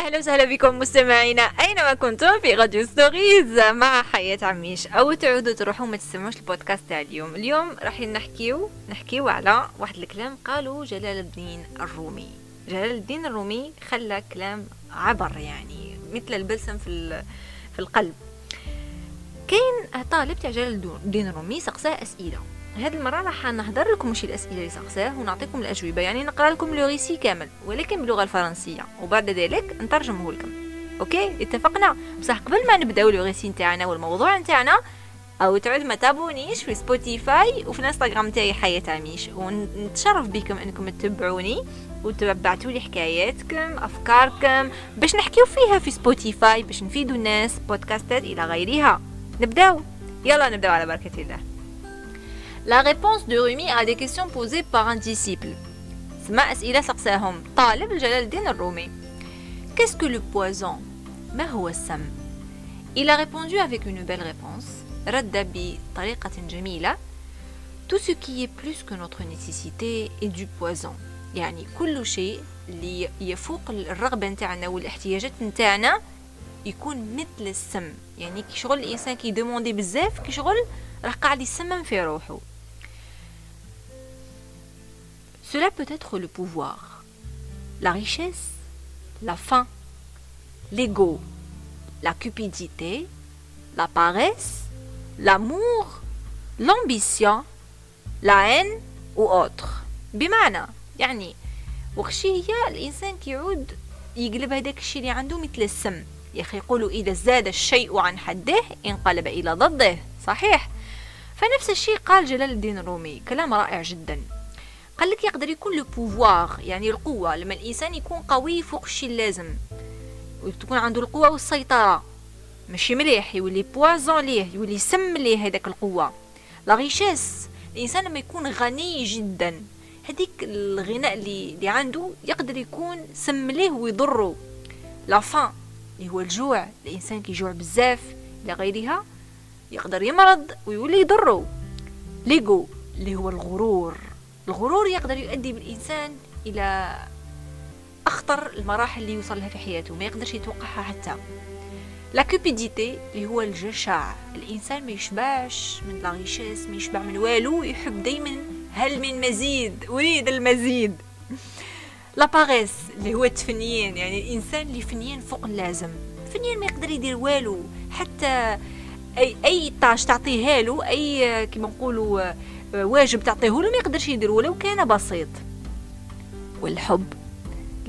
أهلا وسهلا بكم مستمعينا. أينما كنتم في راديو ستوريز مع حياة عميش. أو تعودوا تروحوا ما تسمعوش البودكاست تاع اليوم. اليوم راح نحكيو نحكيو على واحد الكلام قالوا جلال الدين الرومي. جلال الدين الرومي خلى كلام عبر يعني مثل البلسم في في القلب. كاين طالب تاع جلال الدين الرومي سقساه أسئلة. هذه المرة راح نحضر لكم شي الأسئلة اللي سقساه ونعطيكم الأجوبة. يعني نقرأ لكم le كامل ولكن باللغة الفرنسية. وبعد ذلك نترجمه لكم أوكي؟ اتفقنا؟ بصح قبل ما نبداو le récit نتاعنا والموضوع نتاعنا أو تعود ما ت abonner ش في سبوتيفاي وفي الإنستغرام تاعي حياة عميش. ونتشرف بكم أنكم تتبعوني وتبعتوا لي حكاياتكم أفكاركم باش نحكيو فيها في سبوتيفاي باش نفيدوا الناس بودكاستات إلى غيرها. نبدأو؟ يلا نبداو على بركة الله. La réponse de Rumi à des questions posées par un disciple. سما أسئلة سقساهم طالب جلال الدين الرومي. Qu'est-ce que le poison ما هو السم Il a répondu avec une belle réponse. رد بطريقة جميلة. Tout ce qui est plus que notre nécessité est du poison. يعني كل شيء اللي يفوق الرغبة نتاعنا والاحتياجات نتاعنا يكون مثل السم يعني كي شغل الانسان كي دوموندي بزاف كي شغل راه قاعد يسمم في روحه Cela peut être le pouvoir, la richesse, la faim, l'ego, la cupidité, la paresse, l'amour, l'ambition, la haine ou autre. بمعنى يعني وخشي هي الإنسان كيعود يقلب هذاك الشيء اللي عنده مثل السم. يا أخي يقولوا إذا زاد الشيء عن حده انقلب إلى ضده. صحيح. فنفس الشيء قال جلال الدين الرومي كلام رائع جدا. قال لك يقدر يكون le pouvoir يعني القوة لما الإنسان يكون قوي فوق الشيء اللازم. وتكون عنده القوة والسيطرة. ماشي مليح يولي poison ليه يولي سم ليه هذاك القوة. la richesse الإنسان لما يكون غني جدا هذيك الغناء اللي, اللي عنده يقدر يكون سم ليه ويضره. la faim اللي هو الجوع. الإنسان كيجوع بزاف لغيرها يقدر يمرض ويولي يضره. l'ego اللي هو الغرور. الغرور يقدر يؤدي بالإنسان إلى أخطر المراحل اللي يوصل لها في حياته ما يقدرش يتوقعها حتى. la cupidité اللي هو الجشع الإنسان ما يشبعش من la richesse ما يشبع من والو يحب دايما هل من مزيد؟ أريد المزيد. لا باريس اللي هو التفنيين يعني الإنسان اللي فنيان فوق اللازم. فنيان ما يقدر يدير والو حتى اي أي طاش تعطيها له أي كيما نقولوا واجب تعطيه له ما يقدرش يدير ولو كان بسيط. والحب.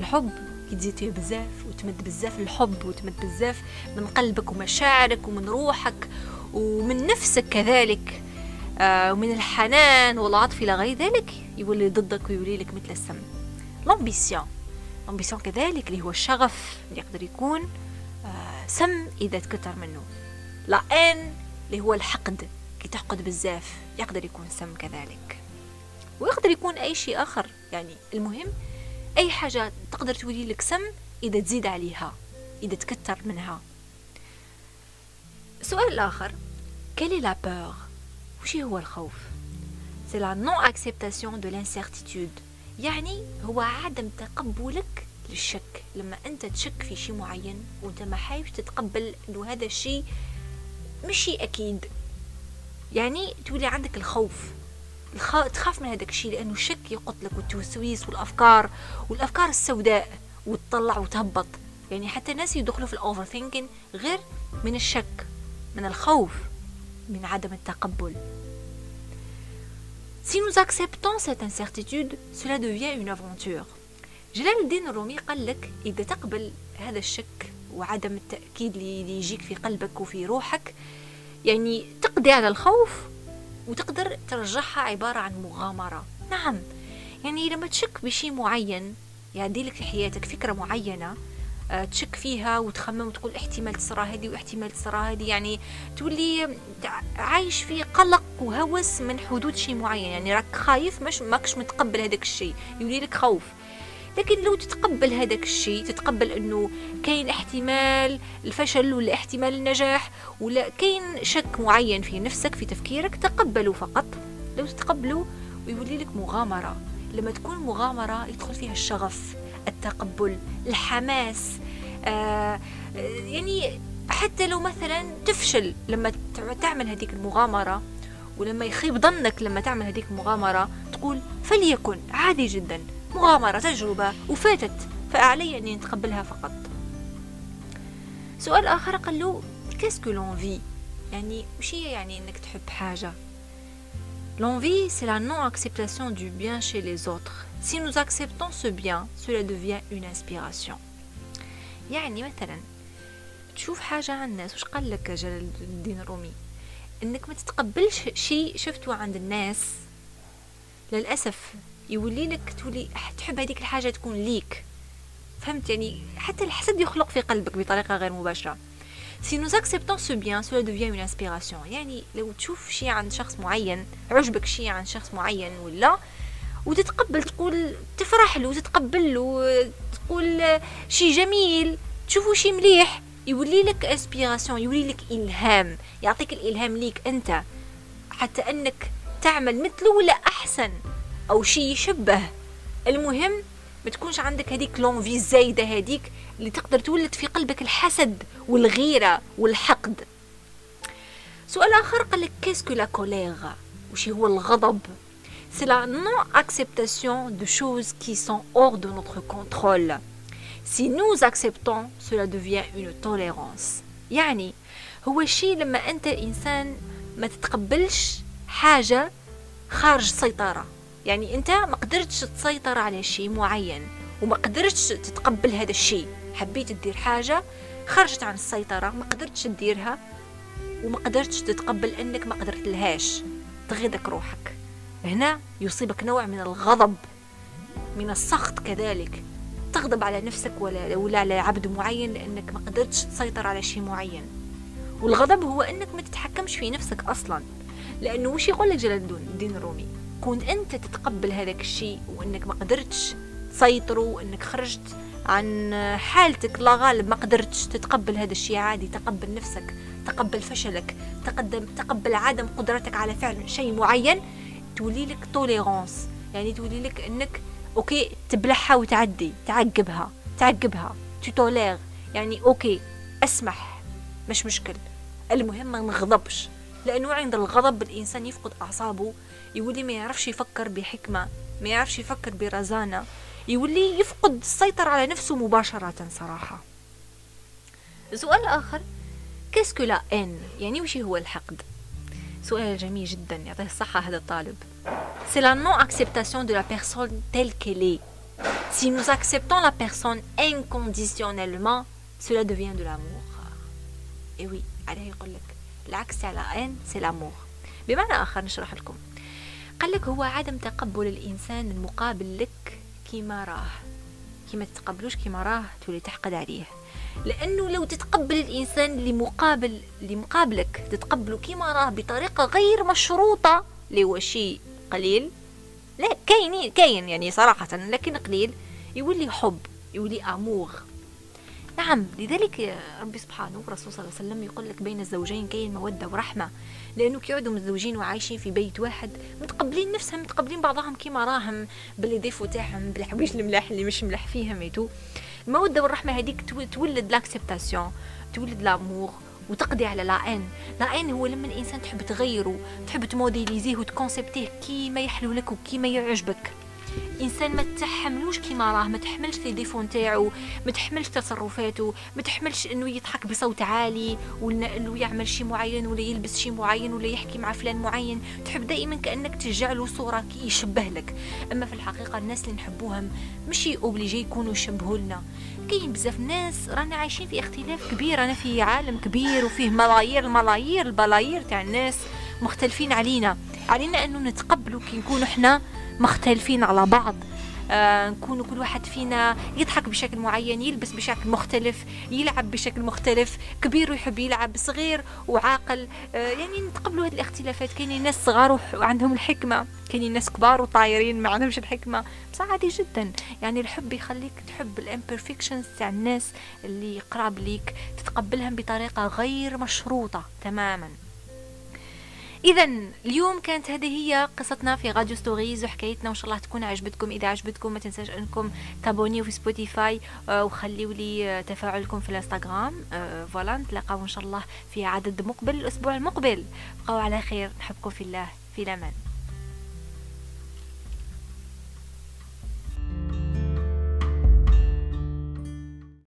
الحب كي تزيد فيه بزاف وتمد بزاف الحب وتمد بزاف من قلبك ومشاعرك ومن روحك ومن نفسك كذلك آه ومن الحنان والعطف إلى غير ذلك يولي ضدك ويولي لك مثل السم. l'ambition l'ambition كذلك اللي هو الشغف اللي يقدر يكون آه سم إذا تكتر منه. la haine اللي هو الحقد. كي تحقد بزاف يقدر يكون سم كذلك. ويقدر يكون أي شيء آخر. يعني المهم أي حاجة تقدر تولي لك سم إذا تزيد عليها إذا تكتر منها. السؤال الآخر quelle est la peur وش هو الخوف؟ c'est la non-acceptation de l'incertitude يعني هو عدم تقبلك للشك. لما أنت تشك في شيء معين وأنت ما حايش تتقبل إنه هذا الشيء مشي أكيد. يعني تولي عندك الخوف. الخ... تخاف من هذاك الشيء لأنه الشك يقتلك والتوسويس والأفكار والأفكار السوداء وتطلع وتهبط. يعني حتى الناس يدخلوا في الاوفر ثينكين غير من الشك من الخوف من عدم التقبل. Si nous acceptons cette incertitude, cela devient une aventure. جلال الدين الرومي قال لك إذا تقبل هذا الشك وعدم التأكيد اللي يجيك في قلبك وفي روحك يعني تقضي على الخوف وتقدر ترجعها عبارة عن مغامرة. نعم يعني لما تشك بشيء معين يعدي لك في حياتك فكرة معينة آه، تشك فيها وتخمم وتقول احتمال تصرى هذه واحتمال تصرى هذه يعني تولي عايش في قلق وهوس من حدود شيء معين. يعني راك خايف مش ماكش متقبل هذاك الشيء يولي لك خوف. لكن لو تتقبل هذاك الشيء تتقبل أنه كاين احتمال الفشل ولا احتمال النجاح ولا كاين شك معين في نفسك في تفكيرك تقبله فقط. لو تتقبله ويولي لك مغامرة. لما تكون مغامرة يدخل فيها الشغف التقبل الحماس آه يعني حتى لو مثلا تفشل لما تعمل هذيك المغامرة ولما يخيب ظنك لما تعمل هذيك المغامرة تقول فليكن عادي جدا. مغامرة تجربة وفاتت فعلي أني نتقبلها فقط. سؤال آخر قال له كاسكو لونفي يعني وش هي يعني إنك تحب حاجة؟ L'envie, c'est la non-acceptation du bien chez les autres. Si nous acceptons ce bien, cela devient une inspiration. يعني مثلا تشوف حاجة عن الناس وش قال لك جلال الدين الرومي؟ إنك ما تتقبلش شيء شفته عند الناس. للأسف يولي لك تولي تحب هذيك الحاجة تكون ليك. فهمت؟ يعني حتى الحسد يخلق في قلبك بطريقة غير مباشرة. Si nous acceptons ce bien, cela devient une inspiration. يعني لو تشوف شيء عند شخص معين عجبك شيء عند شخص معين ولا وتتقبل تقول تفرح له وتتقبل له تقول شيء جميل تشوفوا شيء مليح يولي لك اسبيراسيون يولي لك إلهام. يعطيك الإلهام ليك أنت. حتى أنك تعمل مثله ولا أحسن. أو شيء يشبه. المهم ما تكونش عندك هذيك l'envie الزايده هذيك اللي تقدر تولد في قلبك الحسد والغيرة والحقد. سؤال آخر قال لك qu'est-ce que la colère وش هو الغضب؟ C'est la non-acceptation de choses qui sont hors de notre contrôle. Si nous acceptons, cela devient une tolérance. يعني هو الشيء لما أنت إنسان ما تتقبلش حاجة خارج سيطرة. يعني انت ما قدرتش تسيطر على شيء معين وما قدرتش تتقبل هذا الشيء. حبيت تدير حاجة خرجت عن السيطرة ما قدرتش تديرها وما قدرتش تتقبل انك ما قدرت لهاش. تغيدك روحك. هنا يصيبك نوع من الغضب من السخط كذلك. تغضب على نفسك ولا ولا على عبد معين لانك ما قدرتش تسيطر على شيء معين. والغضب هو انك ما تتحكمش في نفسك أصلا. لأنه وش يقول لك جلال الدين الرومي كون أنت تتقبل هذاك الشيء وأنك ما قدرتش تسيطروا وأنك خرجت عن حالتك لا غالب ما قدرتش تتقبل هذا الشيء. عادي تقبل نفسك تقبل فشلك تقدم تقبل عدم قدرتك على فعل شيء معين. تولي لك tolérance يعني تولي لك أنك okay تبلعها وتعدي تعقبها تعقبها tolère يعني okay أسمح مش مشكل. المهم ما نغضبش لأنه عند الغضب الإنسان يفقد أعصابه يولي ما يعرفش يفكر بحكمة ما يعرفش يفكر برزانة. يولي يفقد السيطرة على نفسه مباشرة صراحة. سؤال آخر qu'est-ce que la haine يعني وش هو الحقد؟ سؤال جميل جدا يعطيه الصحة هذا الطالب. C'est la non-acceptation de la personne telle qu'elle est. Si nous acceptons la personne inconditionnellement, cela devient de l'amour. Et oui, عليه يقول لك العكس على ان c'est l'amour. بمعنى آخر نشرح لكم قال لك هو عدم تقبل الإنسان المقابل لك كيما راه. كيما تتقبلوش كيما راه تولي تحقد عليه. لأنه لو تتقبل الإنسان اللي مقابل اللي مقابلك تتقبله كيما راه بطريقة غير مشروطة اللي هو شيء قليل. لا كاين كاين يعني صراحة لكن قليل. يولي حب يولي amour نعم لذلك ربي سبحانه والرسول صلى الله عليه وسلم يقول لك بين الزوجين كاين مودة ورحمة لأنه كيعودوا متزوجين وعايشين في بيت واحد متقبلين نفسهم متقبلين بعضهم كيما راهم ب les défauts تاعهم بالحوايج الملاح اللي مش ملاح فيهم يتو المودة والرحمة هذيك تولد l'acceptation تولد l'amour وتقضي على la haine la haine هو لما الإنسان تحب تغيره تحب تموديليزيه وتكونسبتيه كيما يحلو لك وكيما يعجبك. انسان ما تحملوش كيما راه ما تحملش les défauts نتاعو ما تحملش تصرفاته ما تحملش إنه يضحك بصوت عالي ولا إنه يعمل شيء معين ولا يلبس شيء معين ولا يحكي مع فلان معين. تحب دائما كأنك ترجع صورة يشبه لك. أما في الحقيقة الناس اللي نحبوهم مش obligés يكونوا يشبهوا لنا. كاين بزاف ناس رانا عايشين في اختلاف كبير أنا في عالم كبير وفيه ملايير الملايير البلايير تاع الناس مختلفين علينا. علينا أنه نتقبلوا كي نكونوا إحنا مختلفين على بعض. آه نكون كل واحد فينا يضحك بشكل معين يلبس بشكل مختلف يلعب بشكل مختلف كبير ويحب يلعب صغير وعاقل. آه يعني نتقبلوا هذه الاختلافات. كاينين ناس صغار وعندهم الحكمة كاينين ناس كبار وطايرين ما عندهمش الحكمة. بس عادي جدا. يعني الحب يخليك تحب ال imperfections تاع الناس اللي قراب ليك تتقبلهم بطريقة غير مشروطة تماما. اذا اليوم كانت هذه هي قصتنا في Radio Stories وحكايتنا وإن شاء الله تكون عجبتكم. إذا عجبتكم ما تنساش أنكم تابونيو في سبوتيفاي آه، وخليوا لي آه، تفاعلكم في الإنستغرام. آه، voilà نتلاقاو إن شاء الله في عدد مقبل الأسبوع المقبل. بقاو على خير نحبكم في الله في الأمان.